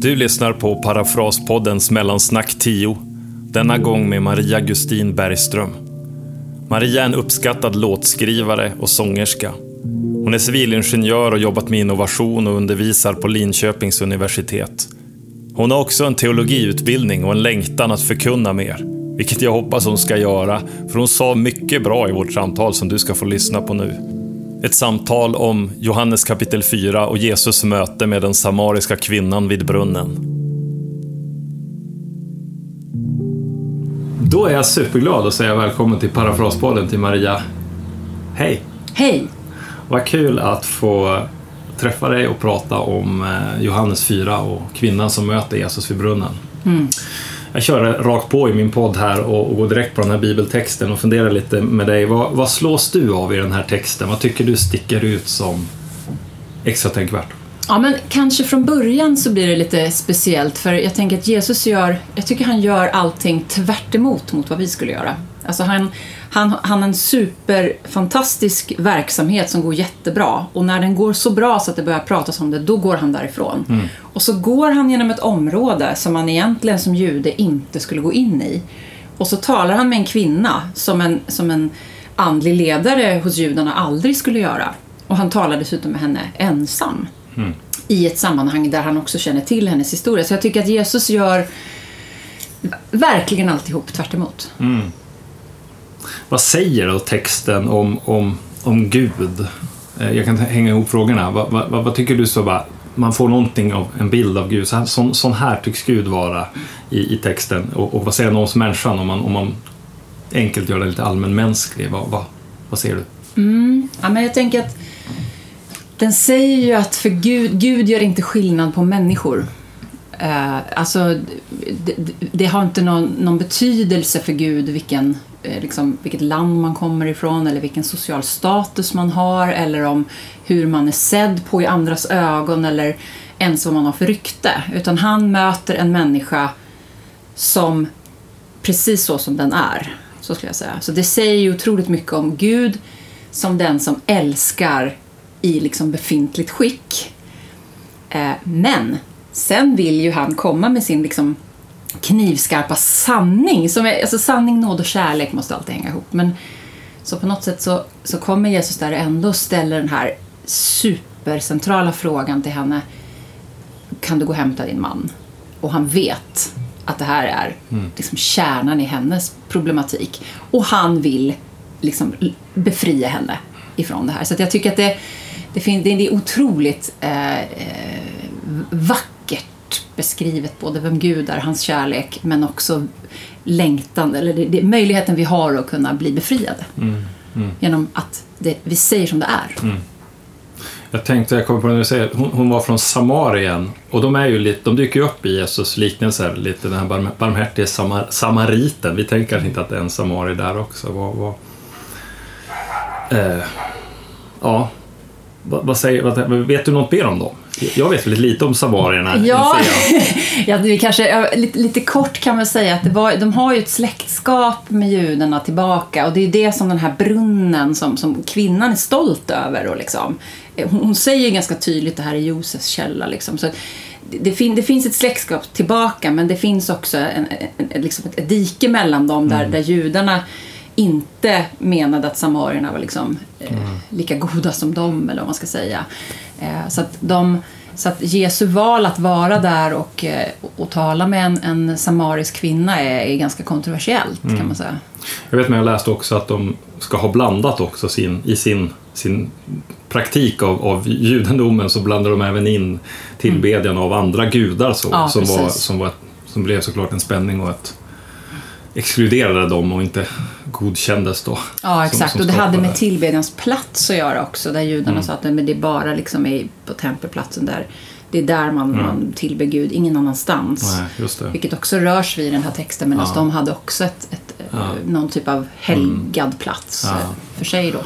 Du lyssnar på Parafraspoddens Mellansnack 10. Denna gång med Maria Gustin Bergström. Maria är en uppskattad låtskrivare och sångerska. Hon är civilingenjör och jobbat med innovation och undervisar på Linköpings universitet. Hon har också en teologiutbildning och en längtan att förkunna mer, vilket jag hoppas hon ska göra, för hon sa mycket bra i vårt samtal som du ska få lyssna på nu. Ett samtal om Johannes kapitel 4 och Jesus möte med den samariska kvinnan vid brunnen. Då är jag superglad att säga välkommen till Parafraspodden till Maria. Hej! Hej! Vad kul att få träffa dig och prata om eh, Johannes 4 och kvinnan som möter Jesus vid brunnen. Mm. Jag kör rakt på i min podd här och, och går direkt på den här bibeltexten och funderar lite med dig. Vad, vad slås du av i den här texten? Vad tycker du sticker ut som extra tänkvärt? Ja, men kanske från början så blir det lite speciellt för jag tänker att Jesus gör, jag tycker han gör allting tvärt mot vad vi skulle göra. Alltså han, han, han har en superfantastisk verksamhet som går jättebra och när den går så bra så att det börjar pratas om det, då går han därifrån. Mm. Och så går han genom ett område som man egentligen som jude inte skulle gå in i. Och så talar han med en kvinna som en, som en andlig ledare hos judarna aldrig skulle göra. Och han talar dessutom med henne ensam. Mm. I ett sammanhang där han också känner till hennes historia. Så jag tycker att Jesus gör verkligen alltihop tvärt emot. Mm. Vad säger då texten om, om, om Gud? Eh, jag kan hänga ihop frågorna. Vad, vad, vad tycker du så bara, man får någonting av en bild av Gud. Så här, sån, sån här tycks Gud vara i, i texten. Och, och vad säger den om människan om man, om man enkelt gör den lite allmänmänsklig? Vad, vad, vad ser du? Mm. Ja, men jag tänker att den säger ju att för Gud, Gud gör inte skillnad på människor. Eh, alltså, det, det har inte någon, någon betydelse för Gud vilken, Eh, liksom, vilket land man kommer ifrån eller vilken social status man har eller om hur man är sedd på i andras ögon eller ens vad man har för rykte. Utan han möter en människa som precis så som den är. Så skulle jag säga. Så det säger ju otroligt mycket om Gud som den som älskar i liksom befintligt skick. Eh, men sen vill ju han komma med sin liksom knivskarpa sanning. Som är, alltså sanning, nåd och kärlek måste alltid hänga ihop. Men så på något sätt så, så kommer Jesus där ändå och ställer den här supercentrala frågan till henne. Kan du gå och hämta din man? Och han vet att det här är liksom kärnan i hennes problematik. Och han vill liksom befria henne ifrån det här. Så jag tycker att det, det, fin- det är otroligt eh, eh, beskrivet, både vem Gud är, hans kärlek, men också längtan, eller det, det, möjligheten vi har att kunna bli befriade. Genom att det, vi säger som det är. Jag tänkte, jag kommer på det du säger, hon, hon var från Samarien och de är ju lite, de dyker ju upp i Jesus liknelser, lite den här barm, barmhärtige samar, samariten. Vi tänker kanske inte att det är en samarier där också. Vad, vad, eh, ja, vad, vad säger, vad, vet du något mer om dem? Jag vet väldigt lite om samarierna. Ja, ja vi kanske, lite, lite kort kan man säga att var, de har ju ett släktskap med judarna tillbaka och det är det som den här brunnen som, som kvinnan är stolt över. Och liksom, hon, hon säger ju ganska tydligt det här är Josefs källa. Liksom, så det, fin, det finns ett släktskap tillbaka men det finns också en, en, en, liksom ett, dike mellan dem där, där judarna inte menade att samarierna var liksom, eh, lika goda som dem, eller vad man ska säga. Eh, så, att de, så att Jesu val att vara där och, eh, och tala med en, en samarisk kvinna är, är ganska kontroversiellt, kan man säga. Jag vet men jag läste också att de ska ha blandat också sin, i sin, sin praktik av, av judendomen så blandar de även in tillbedjan av andra gudar så, Ja, som, var, som, var, som blev såklart en spänning och ett exkluderade dem och inte godkändes då. Ja, som- exakt. som och det hade med tillbedjans plats att göra också, där judarna sa att men det är bara liksom är på tempelplatsen där. Det är där man, man tillber Gud, ingen annanstans. Nej. Vilket också rörs vid i den här texten, medan Ja. de hade också ett, ett, Ja. Mm. någon typ av helgad plats Ja. för sig då.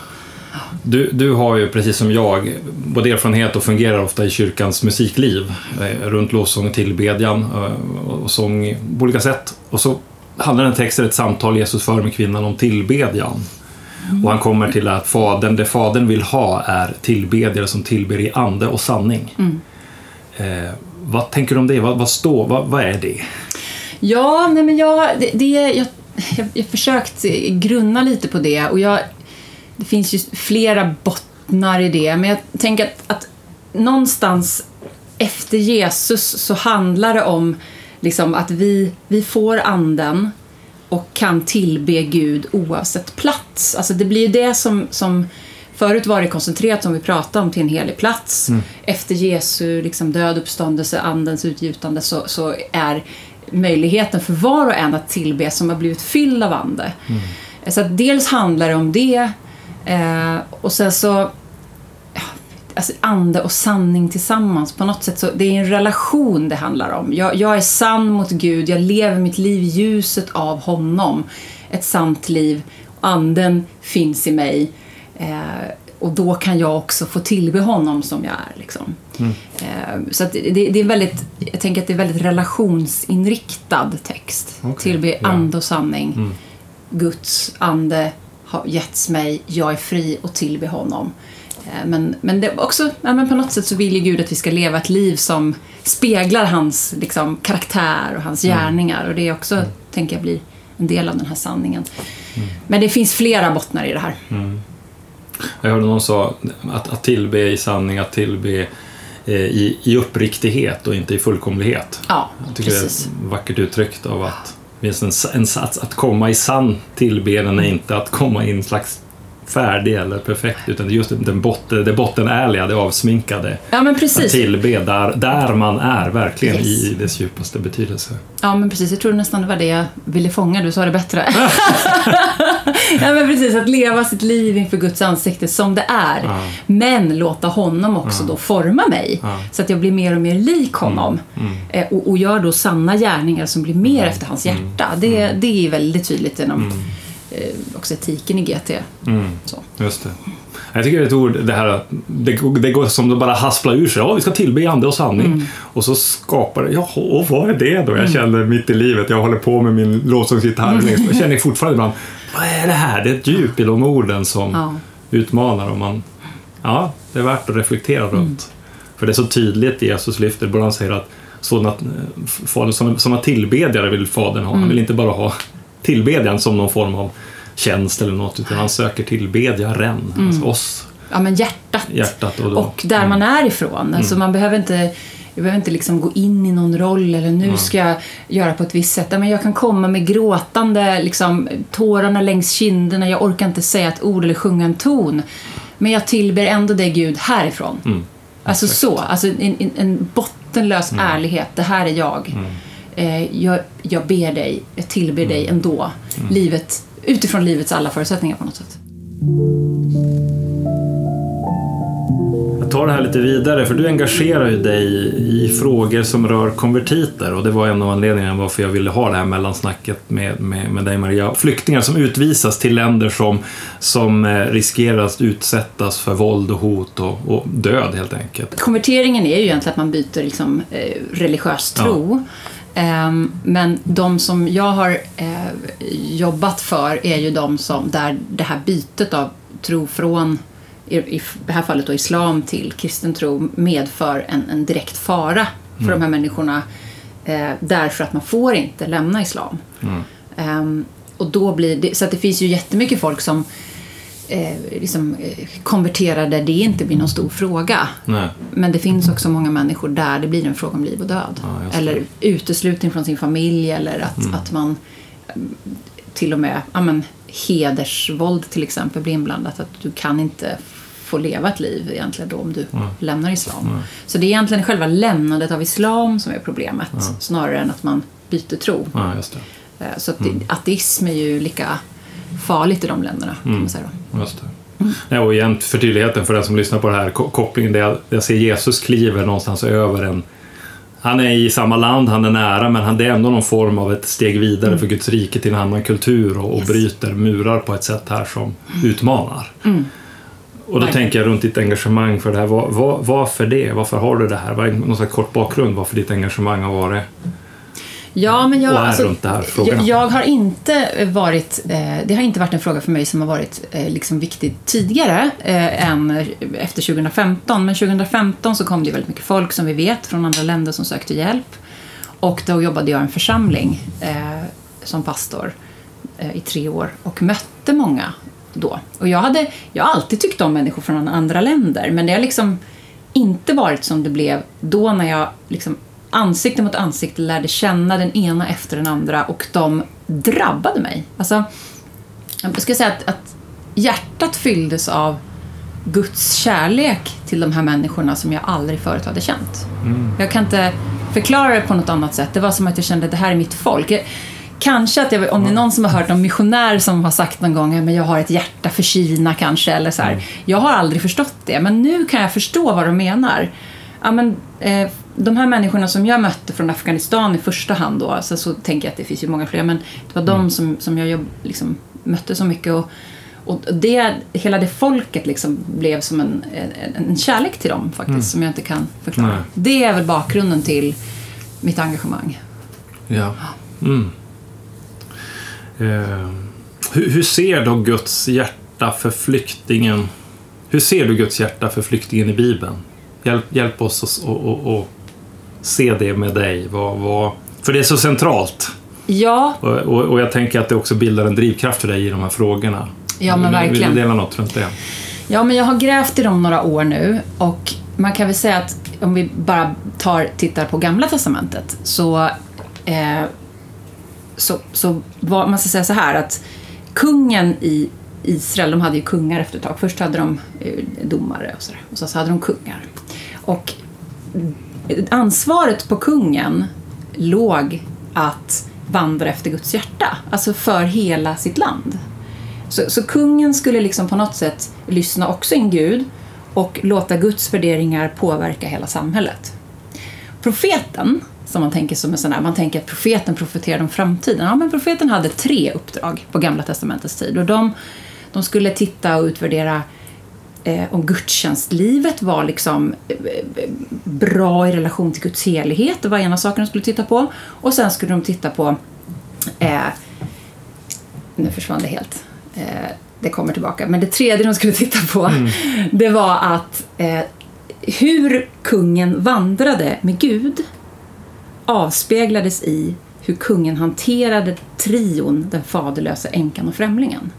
Du, du har ju precis som jag både erfarenhet och fungerar ofta i kyrkans musikliv eh, runt lovsång och tillbedjan eh, och sång på olika sätt. Och så handlar den texten, ett samtal Jesus för med kvinnan om tillbedjan. Och han kommer till att fadern, det fadern vill ha är tillbedjare som tillber i ande och sanning. Eh, vad tänker du om det? Vad, vad, står, vad, vad är det? Ja, nej men jag, det, det, jag, jag, jag försökt grunna lite på det och jag, det finns ju flera bottnar i det, men jag tänker att, att någonstans efter Jesus så handlar det om liksom att vi, vi får anden och kan tillbe Gud oavsett plats. Alltså det blir ju det som, som Förut var det koncentrerat, som vi pratade om, till en helig plats. Efter Jesu liksom, död, uppståndelse, andens utgjutande så, så är möjligheten för var och en att tillbe som har blivit fylld av ande. Så att dels handlar det om det eh, och sen så alltså ande och sanning tillsammans. På något sätt så det är en relation det handlar om. Jag, jag är sann mot Gud, jag lever mitt liv i ljuset av honom. Ett sant liv. Anden finns i mig. Eh, och då kan jag också få tillbe honom som jag är. Liksom. Eh, så det, det är väldigt, jag tänker att det är väldigt relationsinriktad text. Okej, Tillbe ja. ande och sanning. Guds ande har getts mig, jag är fri och tillbe honom. Eh, Men, men, det är också, ja, men på något sätt så vill ju Gud att vi ska leva ett liv som speglar hans liksom, karaktär och hans gärningar. Och det är också, tänker jag, blir en del av den här sanningen. Men det finns flera bottnar i det här. Jag hörde någon sa att, att tillbe i sanning, att tillbe eh, i, i uppriktighet och inte i fullkomlighet. Ja, Jag tycker precis. det är vackert uttryckt av att det finns en, en sats att komma i sann tillbedjan är inte att komma i en slags färdig eller perfekt utan just den botten, det bottenärliga, det avsminkade. Ja, men precis. tillbe där, där man är verkligen Yes. i dess djupaste betydelse. Ja, men precis. Jag tror nästan det var det jag ville fånga. Du sa det bättre. ja, men precis. Att leva sitt liv inför Guds ansikte som det är. Ja. Men låta honom också då forma mig. Ja. Mm. Så att jag blir mer och mer lik honom. Eh, och, och gör då sanna gärningar som blir mer efter hans hjärta. Det, det är väldigt tydligt genom också etiken i GT. Mm. Så. Just det. Jag tycker det är ett ord, det här det, det går som att bara haspla ur sig. Ja, vi ska tillbe ande och sanning. Mm. Och så skapar det, jaha, och vad är det då? Jag känner mitt i livet, jag håller på med min lovsångsgitarr. Mm. Jag känner fortfarande ibland, vad är det här? Det är ett djup i de orden som Ja. utmanar. Och man, ja, det är värt att reflektera Mm. runt. För det är så tydligt Jesus lyfter, både han säger att sådana, fadern, sådana, sådana tillbedjare vill Fadern ha. Han vill inte bara ha tillbedjan som någon form av tjänst eller något, utan han söker tillbedjaren, alltså oss, ja, men hjärtat. hjärtat. Och, Och där man är ifrån. Alltså man behöver inte, jag behöver inte liksom gå in i någon roll eller nu ska jag göra på ett visst sätt. Men jag kan komma med gråtande, liksom, tårarna längs kinderna. Jag orkar inte säga ett ord eller sjunga en ton. Men jag tillber ändå dig Gud härifrån. Mm. Alltså så, alltså en, en, en bottenlös ärlighet. Det här är jag. Eh, jag. Jag ber dig, jag tillber dig ändå. Livet, utifrån livets alla förutsättningar på något sätt. Jag tar det här lite vidare, för du engagerar ju dig i frågor som rör konvertiter och det var en av anledningarna varför jag ville ha det här mellansnacket med, med, med dig Maria. Flyktingar som utvisas till länder som, som eh, riskerar att utsättas för våld och hot och, och död helt enkelt. Konverteringen är ju egentligen att man byter liksom, eh, religiös tro. Ehm, men de som jag har eh, jobbat för är ju de som, där det här bytet av tro från, i, det här fallet då islam till kristen tro, medför en, en direkt fara för de här människorna. Eh, därför att man får inte lämna islam. Ehm, och då blir det, så att det finns ju jättemycket folk som eh, liksom, eh, konverterar där det inte blir någon stor fråga. Nej. Men det finns också många människor där det blir en fråga om liv och död. Ja, eller uteslutning från sin familj eller att, att man mm, till och med ja, men, hedersvåld till exempel blir inblandat. Att du kan inte få leva ett liv egentligen då om du lämnar islam. Så det är egentligen själva lämnandet av islam som är problemet snarare än att man byter tro. Ja. Eh, Så att det, ateism är ju lika farligt i de länderna kan man säga då. Just det. Ja, och igen, för tydligheten för den som lyssnar på det här, ko- kopplingen där jag, ser Jesus kliver någonstans över en... Han är i samma land, han är nära, men han, det är ändå någon form av ett steg vidare för Guds rike till en annan kultur och, och Yes. bryter murar på ett sätt här som utmanar. Och då Verkligen. tänker jag runt ditt engagemang för det här. Var, var, varför det? Varför har du det här? Vad är någon slags kort bakgrund varför ditt engagemang har varit? Ja, men jag, alltså? Jag, jag har inte varit, eh, det har inte varit en fråga för mig som har varit eh, liksom viktig tidigare eh, än efter 2015. Men 2015 så kom det väldigt mycket folk som vi vet från andra länder som sökte hjälp. Och då jobbade jag i en församling eh, som pastor eh, i tre år och mötte många då. Och jag, hade, jag har alltid tyckt om människor från andra länder men det har liksom inte varit som det blev då när jag liksom ansikte mot ansikte lärde känna den ena efter den andra och de drabbade mig. Alltså, jag ska säga att, att hjärtat fylldes av Guds kärlek till de här människorna som jag aldrig förut hade känt. Mm. Jag kan inte förklara det på något annat sätt. Det var som att jag kände att det här är mitt folk. Jag, kanske att jag, om det är någon som har hört någon missionär som har sagt någon gång att jag har ett hjärta för Kina kanske. Eller så här. Mm. Jag har aldrig förstått det, men nu kan jag förstå vad de menar. Ja, men, eh, de här människorna som jag mötte från Afghanistan i första hand då, alltså, så tänker jag att det finns ju många fler, men det var de mm. som, som jag jobb, liksom, mötte så mycket. Och, och det, hela det folket liksom blev som en, en, en kärlek till dem faktiskt, mm. som jag inte kan förklara. Nej. Det är väl bakgrunden till mitt engagemang. Ja. Mm. Eh, hur, hur, ser då Guds hjärta för flyktingen? Hur ser du Guds hjärta för flyktingen i Bibeln? Hjälp, hjälp oss att se det med dig. Vad, vad, för det är så centralt. Ja. Och, och, och, jag tänker att det också bildar en drivkraft för dig i de här frågorna. Ja, men verkligen. Vill du dela något runt det? Ja, men jag har grävt i dem några år nu och man kan väl säga att om vi bara tar, tittar på Gamla Testamentet så, eh, så, så var, man ska säga så här att kungen i Israel, de hade ju kungar efter ett tag. Först hade de eh, domare och, så och så hade de kungar. Och ansvaret på kungen låg att vandra efter Guds hjärta, alltså för hela sitt land. Så, så kungen skulle liksom på något sätt lyssna också in Gud och låta Guds värderingar påverka hela samhället. Profeten, som man tänker som en sån här, man tänker att profeten profeterade om framtiden. Ja, men profeten hade tre uppdrag på Gamla Testamentets tid och de, de skulle titta och utvärdera eh, om gudstjänstlivet var liksom eh, bra i relation till Guds helighet. Det var ena saken de skulle titta på. Och sen skulle de titta på... Eh, nu försvann det helt. Eh, det kommer tillbaka. Men det tredje de skulle titta på mm. det var att eh, hur kungen vandrade med Gud avspeglades i hur kungen hanterade trion, den faderlösa änkan och främlingen.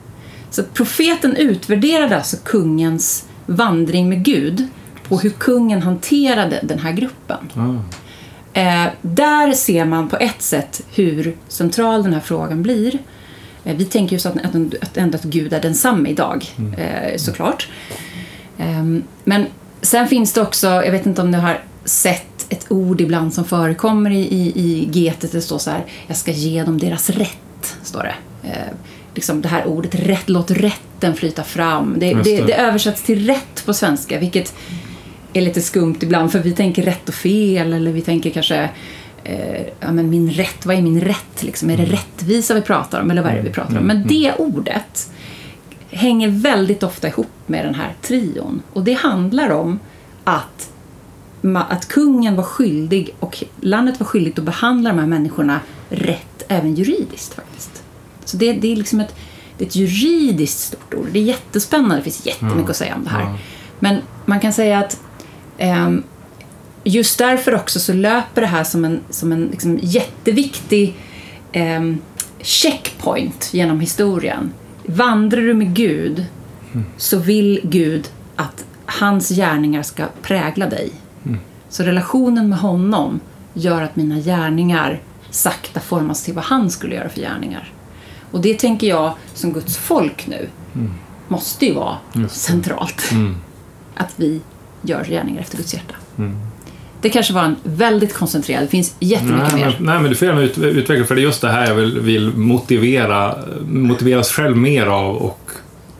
Så profeten utvärderade alltså kungens vandring med Gud på hur kungen hanterade den här gruppen. Mm. Eh, där ser man på ett sätt hur central den här frågan blir. Eh, vi tänker ju så att, att, att, ändå att Gud är densamma idag, mm. eh, såklart. Eh, men sen finns det också, jag vet inte om ni har sett ett ord ibland som förekommer i, i, i getet, det står så här, jag ska ge dem deras rätt, står det. Liksom det här ordet rätt, låt rätten flyta fram. Det, det. det, översätts till rätt på svenska, vilket är lite skumt ibland för vi tänker rätt och fel eller vi tänker kanske eh, ja, men min rätt, vad är min rätt? Liksom? Är det mm. rättvisa vi pratar om eller vad är det vi pratar om? Men mm. det ordet hänger väldigt ofta ihop med den här trion och det handlar om att att kungen var skyldig och landet var skyldigt att behandla de här människorna rätt även juridiskt faktiskt. Så det, det är liksom ett, det är ett juridiskt stort ord. Det är jättespännande, det finns jättemycket mm. att säga om det här. Mm. Men man kan säga att um, just därför också så löper det här som en, som en liksom jätteviktig um, checkpoint genom historien. Vandrar du med Gud mm. så vill Gud att hans gärningar ska prägla dig. Mm. Så relationen med honom gör att mina gärningar sakta formas till vad han skulle göra för gärningar. Och det tänker jag som Guds folk nu mm. måste ju vara centralt. Mm. Att vi gör gärningar efter Guds hjärta. Mm. Det kanske var en väldigt koncentrerad, det finns jättemycket nej, mer. Men, nej, men du får gärna ut, utveckla, för det är just det här jag vill, vill motivera, motiveras själv mer av och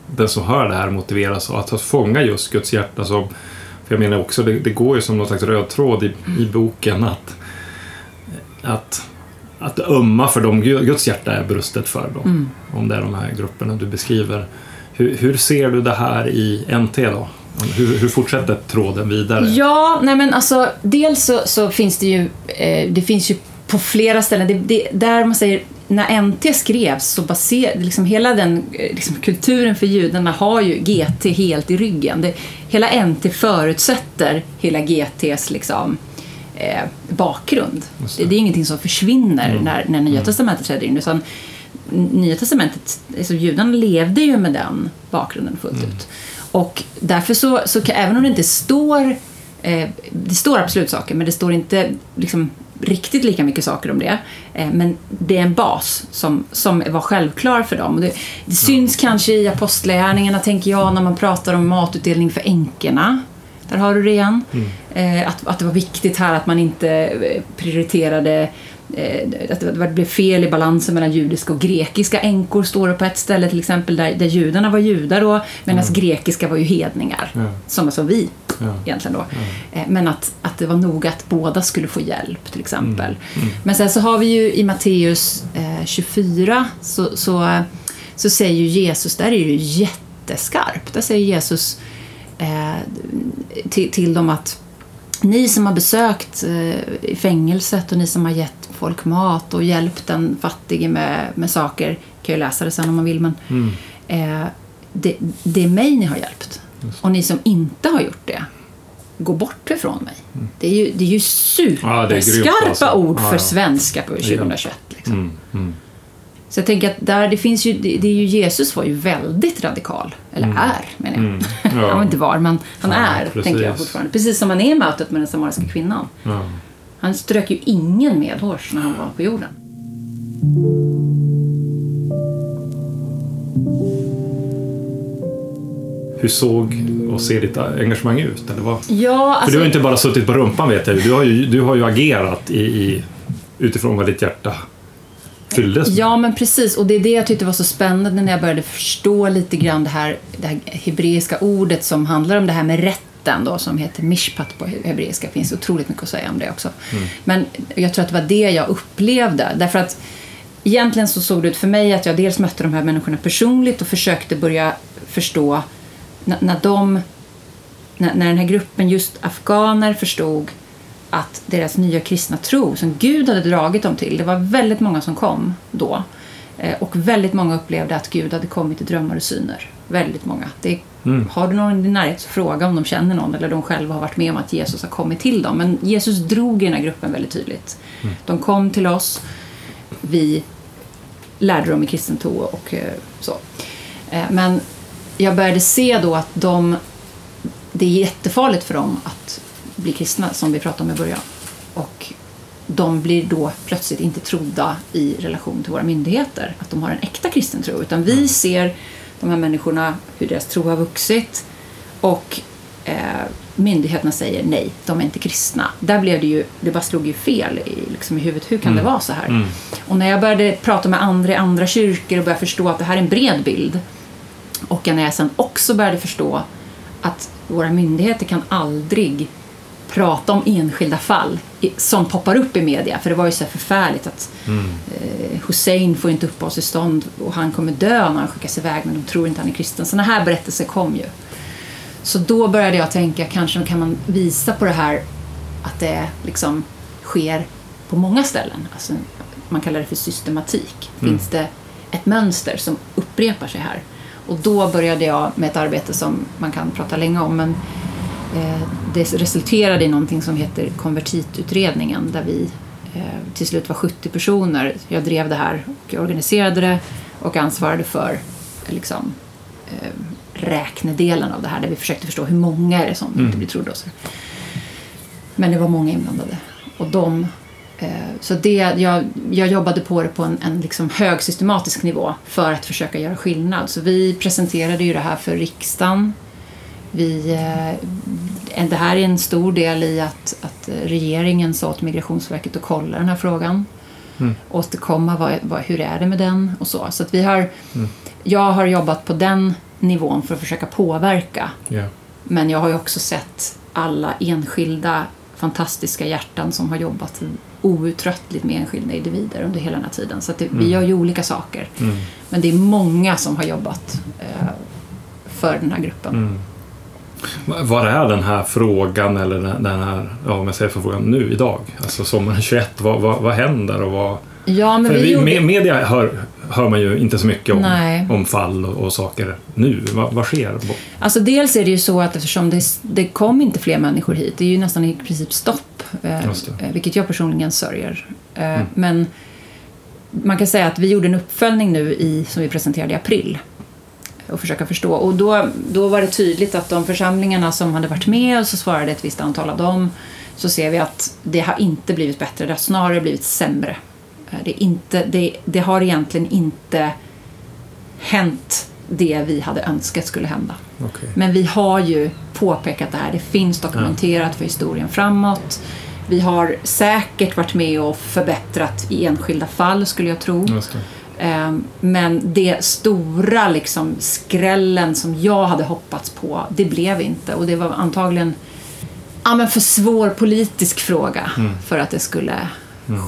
den som hör det här motiveras av att fånga just Guds hjärta. Som, för jag menar också, det, det går ju som någon slags röd tråd i, i boken att, att att ömma för dem Guds hjärta är brustet för. Då, mm. Om det är de här grupperna du beskriver. Hur, hur ser du det här i NT då? Hur, hur, fortsätter tråden vidare? Ja, nej men alltså dels så, så finns det ju, eh, det finns ju på flera ställen. Det, det, där man säger, när NT skrevs så baserade liksom hela den eh, liksom, kulturen för judarna har ju GT helt i ryggen. Det, hela NT förutsätter hela GTs liksom, eh, bakgrund. Det. Det, är ingenting som försvinner mm. när, när Nya mm. Testamentet träder in. Utan Nya Testamentet, alltså judarna levde ju med den bakgrunden fullt mm. ut. Och därför så, så kan, även om det inte står eh, det står absolut saker, men det står inte liksom, riktigt lika mycket saker om det. Eh, men det är en bas som, som var självklar för dem. Det, det syns kanske i apostlärningarna, tänker jag, när man pratar om matutdelning för änkorna. Där har du det igen. Mm. Eh, att, att det var viktigt här att man inte eh, prioriterade eh, att det blev fel i balansen mellan judiska och grekiska änkor står det på ett ställe till exempel där, där judarna var judar då medan mm. grekiska var ju hedningar. Ja. Som alltså vi ja. egentligen då. Ja. Men att, att det var noga att båda skulle få hjälp till exempel. Mm. Mm. Men sen så har vi ju i Matteus eh, 24 så, så, så säger Jesus, där är det ju jätteskarpt. Där säger Jesus eh, till, till dem att ni som har besökt eh, fängelset och ni som har gett folk mat och hjälpt den fattige med, med saker, kan ju läsa det sen om man vill, men mm. eh, det, det, är mig ni har hjälpt. Och ni som inte har gjort det, gå bort ifrån mig. Mm. Det, är ju, det är ju superskarpa ja, alltså. ord för ja, ja. svenska på 2021. Liksom. Mm, mm. Så jag tänker att där, det finns ju, det, är ju, Jesus var ju väldigt radikal. Eller mm. är, menar jag. Mm. Ja. han inte var, men han ja, är, precis. tänker jag fortfarande. Precis som han är i mötet med den samariska kvinnan. Ja. Han strök ju ingen medhårs när han var på jorden. Hur såg och ser ditt engagemang ut? Eller vad? Ja, alltså... För du har inte bara suttit på rumpan vet jag. Du har ju, du har ju agerat i, i, utifrån vad ditt hjärta fylldes med. Ja, men precis. Och det är det jag tyckte var så spännande när jag började förstå lite grann det här, det här hebreiska ordet som handlar om det här med rätten då, som heter mishpat på hebreiska. Det finns otroligt mycket att säga om det också. Mm. Men jag tror att det var det jag upplevde. Därför att egentligen så såg det ut för mig att jag dels mötte de här människorna personligt och försökte börja förstå när, när de när, när den här gruppen just afghaner förstod att deras nya kristna tro som Gud hade dragit dem till, det var väldigt många som kom då. Eh, och väldigt många upplevde att Gud hade kommit i drömmar och syner. Väldigt många. Det, mm. Har du någon i din närhet så fråga om de känner någon eller de själva har varit med om att Jesus har kommit till dem. Men Jesus drog i den här gruppen väldigt tydligt. Mm. De kom till oss, vi lärde dem i kristen tro och eh, så. Eh, men jag började se då att de, det är jättefarligt för dem att bli kristna, som vi pratade om i början. Och de blir då plötsligt inte trodda i relation till våra myndigheter, att de har en äkta kristen tro. Utan vi mm. ser de här människorna, hur deras tro har vuxit och eh, myndigheterna säger nej, de är inte kristna. Där blev det ju, det bara slog ju fel i, liksom i huvudet. Hur kan mm. det vara så här? Mm. Och när jag började prata med andra i andra kyrkor och började förstå att det här är en bred bild och när jag sen också började förstå att våra myndigheter kan aldrig prata om enskilda fall som poppar upp i media. För det var ju så förfärligt att mm. eh, Hussein får inte uppehållstillstånd och han kommer dö när han skickas iväg men de tror inte han är kristen. Sådana här berättelser kom ju. Så då började jag tänka, kanske kan man visa på det här att det liksom sker på många ställen. Alltså, man kallar det för systematik. Mm. Finns det ett mönster som upprepar sig här? Och då började jag med ett arbete som man kan prata länge om men det resulterade i någonting som heter konvertitutredningen där vi eh, till slut var 70 personer. Jag drev det här och organiserade det och ansvarade för liksom, eh, räknedelen av det här där vi försökte förstå hur många är det som mm. inte blir trodda. Men det var många inblandade. Och de, så det, jag, jag jobbade på det på en, en liksom hög systematisk nivå för att försöka göra skillnad. Så vi presenterade ju det här för riksdagen vi, eh, det här är en stor del i att, att regeringen sa till Migrationsverket att kolla den här frågan. Mm. Återkomma, vad, vad, hur är det med den och så. Så vi har, mm. Jag har jobbat på den nivån för att försöka påverka. Yeah. Men jag har ju också sett alla enskilda fantastiska hjärtan som har jobbat outtröttligt med enskilda individer under hela den här tiden. Så det, mm. vi gör ju olika saker. Mm. Men det är många som har jobbat eh, för den här gruppen. Mm. Var är den här frågan, eller den här, ja, om jag säger för frågan, nu idag? Alltså sommaren 21, vad, vad, vad händer och vad... Ja, men För vi gjorde... me- media hör, hör man ju inte så mycket om, Nej. om fall och, och saker nu. Vad, vad sker? Alltså dels är det ju så att eftersom det, det kom inte fler människor hit, det är ju nästan i princip stopp, eh. Mm. vilket jag personligen sörjer. Eh, Men man kan säga att vi gjorde en uppföljning nu i, som vi presenterade i april och försöka förstå. Och då, då var det tydligt att de församlingarna som hade varit med och så svarade ett visst antal av dem så ser vi att det har inte blivit bättre, det har snarare blivit sämre. Eh, Det, inte, det, det har egentligen inte hänt det vi hade önskat skulle hända. Okej. Men vi har ju påpekat det här. Det finns dokumenterat för historien framåt. Vi har säkert varit med och förbättrat i enskilda fall skulle jag tro. Ehm, Men det stora liksom skrällen som jag hade hoppats på, det blev inte. Och det var antagligen ja, men för svår politisk fråga för att det skulle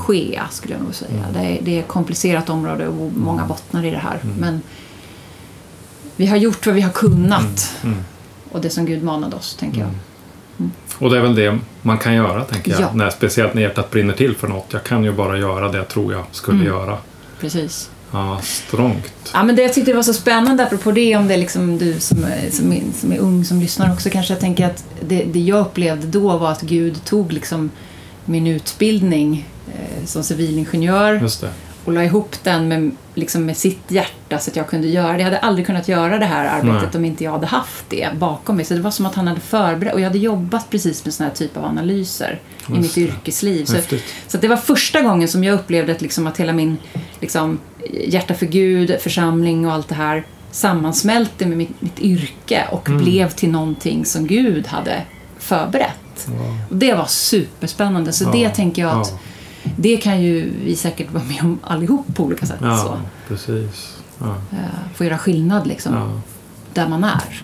ske, skulle jag nog säga. Det, är, det är ett komplicerat område och många bottnar i det här. Men vi har gjort vad vi har kunnat. Och det som Gud manade oss, tänker jag. Och det är väl det man kan göra, tänker jag. Ja. När, speciellt när hjärtat brinner till för något. Jag kan ju bara göra det jag tror jag skulle Mm. göra. Precis. Ja, strångt. Ja, men det jag tyckte var så spännande, apropå det, om det är liksom du som är, som, är, som är ung som lyssnar också kanske, jag tänker att det, det jag upplevde då var att Gud tog liksom min utbildning eh, som civilingenjör Just det. Och la ihop den med, liksom med sitt hjärta så att jag kunde göra det. Jag hade aldrig kunnat göra det här arbetet Nej. om inte jag hade haft det bakom mig. Så det var som att han hade förberett, och jag hade jobbat precis med såna här typ av analyser i Just mitt det. yrkesliv. Så, så det var första gången som jag upplevde att, liksom, att hela min liksom, hjärta för Gud, församling och allt det här sammansmälte med mitt, mitt yrke och Mm. blev till någonting som Gud hade förberett. Wow. Och det var superspännande. Så Ja, det tänker jag att ja. Det kan ju vi säkert vara med om allihop på olika sätt. Så, Ja, precis. Ja. eh, få göra skillnad liksom, Ja. där man är.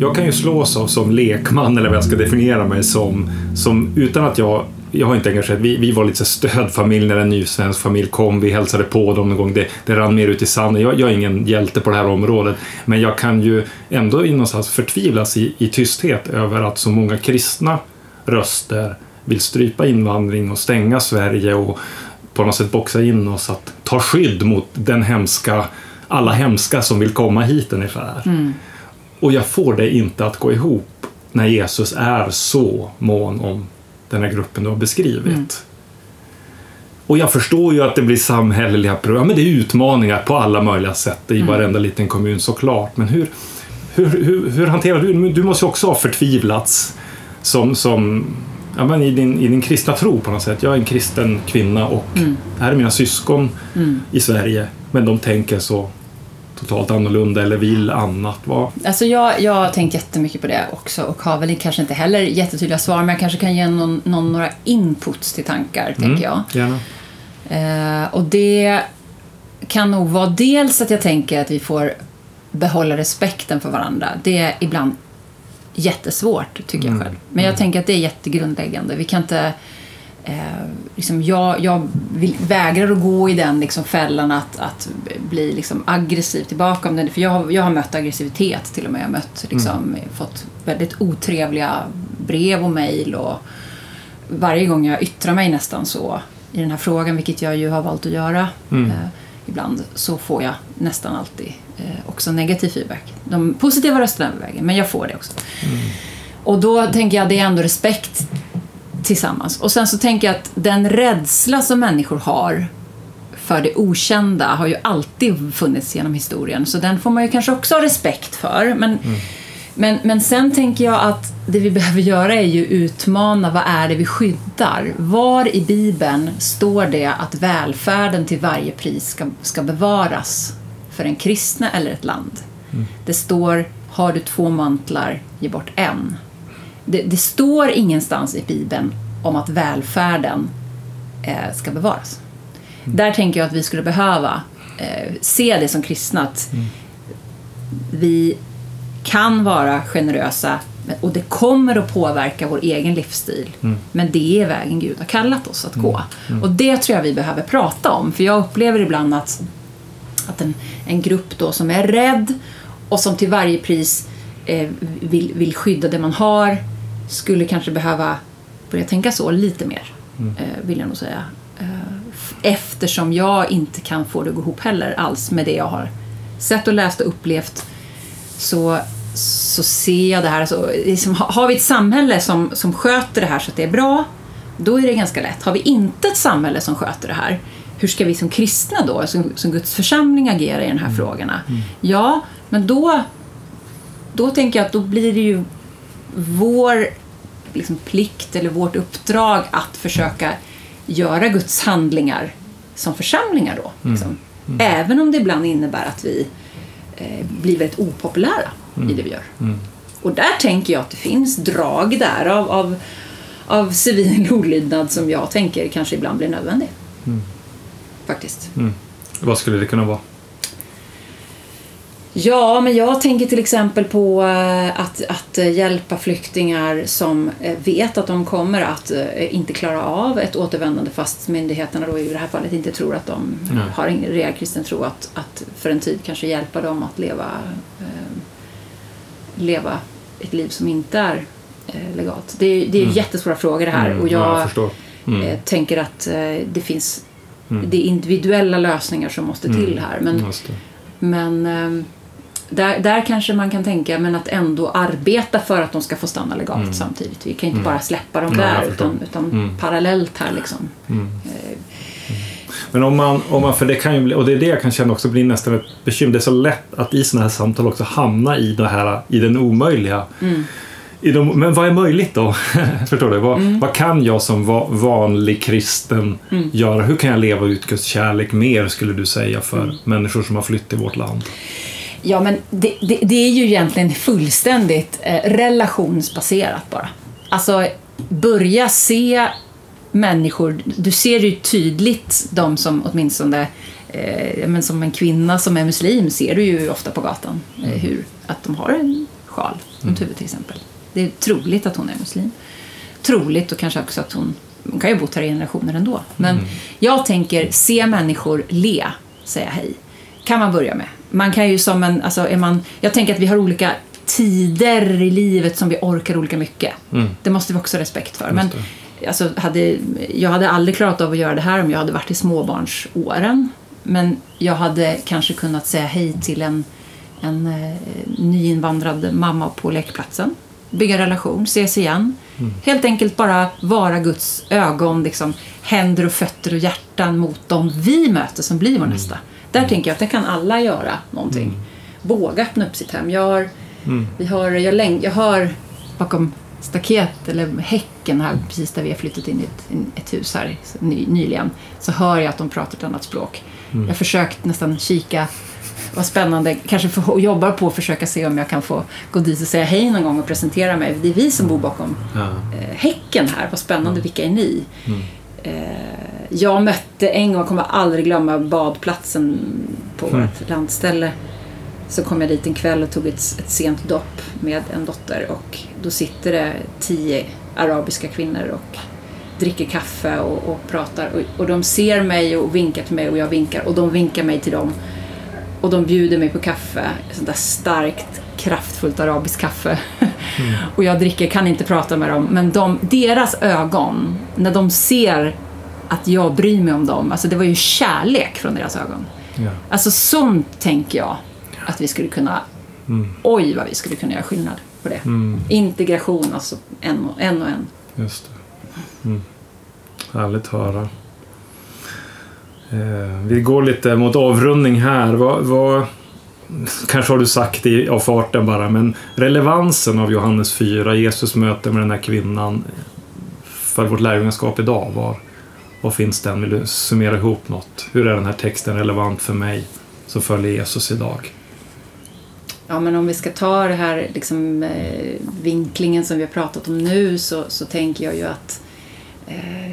Jag kan ju slås av som lekman, eller vad jag ska definiera mig som, som utan att jag jag har inte engagerat, vi, vi var lite stödfamilj när en ny svensk familj kom. Vi hälsade på dem någon gång. Det, det rann mer ut i sanden. Jag, jag är ingen hjälte på det här området. Men jag kan ju ändå någonstans förtvivlas i, i tysthet över att så många kristna röster vill strypa invandring och stänga Sverige och på något sätt boxa in oss att ta skydd mot den hemska, alla hemska som vill komma hit ungefär. Och jag får det inte att gå ihop när Jesus är så mån om den här gruppen du har beskrivit. Och jag förstår ju att det blir samhälleliga problem. Men det är utmaningar på alla möjliga sätt i varenda liten kommun såklart. Men hur, hur, hur, hur hanterar du Du måste ju också ha förtvivlats som, som ja, men i, din, i din kristna tro på något sätt. Jag är en kristen kvinna och här är mina syskon i Sverige. Men de tänker så totalt annorlunda eller vill annat. Vad, Alltså jag, jag har tänkt jättemycket på det också och har väl kanske inte heller jättetydliga svar men jag kanske kan ge någon, någon, några inputs till tankar, tänker jag. Gärna. Eh, och det kan nog vara dels att jag tänker att vi får behålla respekten för varandra. Det är ibland jättesvårt, tycker jag själv. Men jag tänker att det är jättegrundläggande. Vi kan inte... Eh, liksom jag jag vill, vägrar att gå i den liksom fällan att, att bli liksom aggressiv tillbaka. Om den, för jag, har- jag har mött aggressivitet till och med. Jag har mött, liksom, fått väldigt otrevliga brev och mejl. Och varje gång jag yttrar mig nästan så i den här frågan, vilket jag ju har valt att göra Mm. eh, ibland, så får jag nästan alltid eh, också negativ feedback. De positiva rösterna överväger, men jag får det också. Och då tänker jag det är ändå respekt tillsammans. Och sen så tänker jag att den rädsla som människor har för det okända har ju alltid funnits genom historien. Så den får man ju kanske också ha respekt för. Men, men, men sen tänker jag att det vi behöver göra är ju utmana vad är det vi skyddar. Var i Bibeln står det att välfärden till varje pris ska, ska bevaras för en kristna eller ett land? Det står har du två mantlar, ge bort en. Det, det står ingenstans i Bibeln om att välfärden eh, ska bevaras. Där tänker jag att vi skulle behöva eh, se det som kristna att vi kan vara generösa Och det kommer att påverka vår egen livsstil. Men det är vägen Gud har kallat oss att gå. Och det tror jag vi behöver prata om. För jag upplever ibland att, att en, en grupp då som är rädd och som till varje pris eh, vill, vill skydda det man har skulle kanske behöva börja tänka så lite mer. Eh, vill jag nog säga. Eh, eftersom jag inte kan få det att gå ihop heller alls med det jag har sett och läst och upplevt så, så ser jag det här. Alltså, liksom, ha- har vi ett samhälle som, som sköter det här så att det är bra, då är det ganska lätt. Har vi inte ett samhälle som sköter det här, hur ska vi som kristna då, som, som Guds församling agera i de här frågorna? Ja, men då, då tänker jag att då blir det ju vår liksom, plikt eller vårt uppdrag att försöka göra Guds handlingar som församlingar då. Liksom. Även om det ibland innebär att vi eh, blir väldigt opopulära i det vi gör. Och där tänker jag att det finns drag där av, av, av civil olydnad som jag tänker kanske ibland blir nödvändig. Faktiskt. Vad skulle det kunna vara? Ja, men jag tänker till exempel på eh, att, att eh, hjälpa flyktingar som eh, vet att de kommer att inte klara av ett återvändande fast myndigheterna då i det här fallet inte tror att de Nej. har en reell kristen tro att, att för en tid kanske hjälpa dem att leva, eh, leva ett liv som inte är eh, legalt. Det, är- det är jättesvåra frågor det här Mm, och ja, jag, jag. Mm. eh, tänker att det finns det är individuella lösningar som måste till här. Men, det. men ehm, där, där kanske man kan tänka men att ändå arbeta för att de ska få stanna legalt samtidigt. Vi kan inte bara släppa dem Nej, där förstår. utan, utan parallellt här liksom. Men om man, om man, för det kan ju bli, och det är det jag kan känna också blir nästan ett bekymmer. Det är så lätt att i sådana här samtal också hamna i det här, i den omöjliga. I de, men vad är möjligt då? Förstår du? Vad, vad kan jag som va, vanlig kristen göra? Hur kan jag leva ut Guds kärlek mer, skulle du säga, för människor som har flytt till vårt land? Ja men det, det, det är ju egentligen fullständigt eh, relationsbaserat bara. Alltså börja se människor, du ser ju tydligt de som åtminstone eh, men som en kvinna som är muslim ser du ju ofta på gatan eh, hur, att de har en sjal runt huvudet till exempel. Det är troligt att hon är muslim. Troligt och kanske också att hon, hon kan ju ha bott här i generationer ändå. Men jag tänker, se människor le, säga hej. Kan man börja med. Man kan ju som en, alltså är man, jag tänker att vi har olika tider i livet som vi orkar olika mycket. Det måste vi också ha respekt för. Men alltså, hade, jag hade aldrig klarat av att göra det här om jag hade varit i småbarnsåren. Men jag hade kanske kunnat säga hej till en, en eh, nyinvandrad mamma på lekplatsen. Bygga relation, ses igen. Helt enkelt bara vara Guds ögon, liksom, händer och fötter och hjärtan mot dem vi möter som blir vår nästa. Där tänker jag att det kan alla göra någonting. Våga öppna upp sitt hem. Jag, har, vi har, jag, läng, jag hör bakom staket eller häcken här precis där vi har flyttat in i ett, ett hus här ny, nyligen så hör jag att de pratar ett annat språk. Jag har försökt nästan kika vad spännande, kanske få, jobbar på att försöka se om jag kan få gå dit och säga hej någon gång och presentera mig. Det är vi som bor bakom Ja. eh, häcken här, vad spännande, vilka är ni? Eh, jag mötte en gång, jag kommer aldrig glömma badplatsen på vårt landställe. Så kom jag dit en kväll och tog ett, ett sent dopp med en dotter. Och då sitter det tio arabiska kvinnor och dricker kaffe och, och pratar. Och, och de ser mig och vinkar till mig och jag vinkar. Och de vinkar mig till dem och de bjuder mig på kaffe, sånt där starkt, kraftfullt arabiskt kaffe. och jag dricker, kan inte prata med dem, men de, deras ögon, när de ser att jag bryr mig om dem, alltså det var ju kärlek från deras ögon. Ja. Alltså sånt tänker jag att vi skulle kunna, oj vad vi skulle kunna göra skillnad på det. Integration, alltså en och en. Och en. Just det. Mm. Härligt att höra. Eh, vi går lite mot avrundning här. Vad, vad, kanske har du sagt det i- av farten bara, men relevansen av Johannes 4, Jesus möte med den här kvinnan för vårt lärjungaskap idag, var, var finns den? Vill du summera ihop något? Hur är den här texten relevant för mig som följer Jesus idag? Ja, men om vi ska ta den här liksom, eh, vinklingen som vi har pratat om nu så, så tänker jag ju att eh,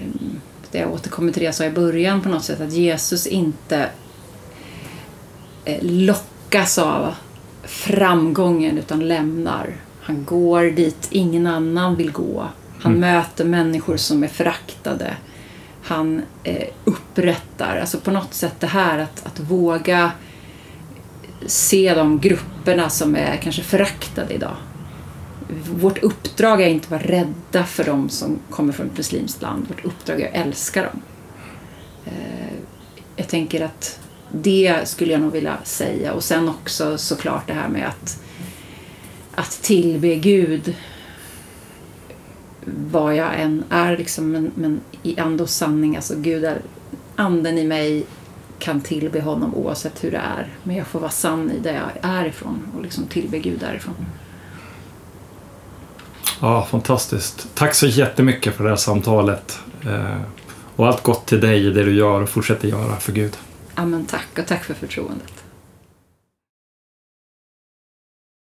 det jag återkommer till det jag sa i början på något sätt att Jesus inte eh, lockas av framgången utan lämnar Han går dit ingen annan vill gå. Han Mm. möter människor som är föraktade. Han eh, upprättar, alltså på något sätt det här att, att våga se de grupperna som är kanske föraktade idag. Vårt uppdrag är inte att vara rädda för de som kommer från ett muslimskt land. Vårt uppdrag är att älska dem. Eh, jag tänker att det skulle jag nog vilja säga. Och sen också såklart det här med att, att tillbe Gud vad jag än är liksom, men, men i ande och sanning, alltså Gud är anden i mig kan tillbe honom oavsett hur det är. Men jag får vara sann i det jag är ifrån och liksom tillbe Gud därifrån. Ja, fantastiskt. Tack så jättemycket för det här samtalet. Eh, och allt gott till dig i det du gör och fortsätter göra för Gud. Ja, men tack och tack för förtroendet.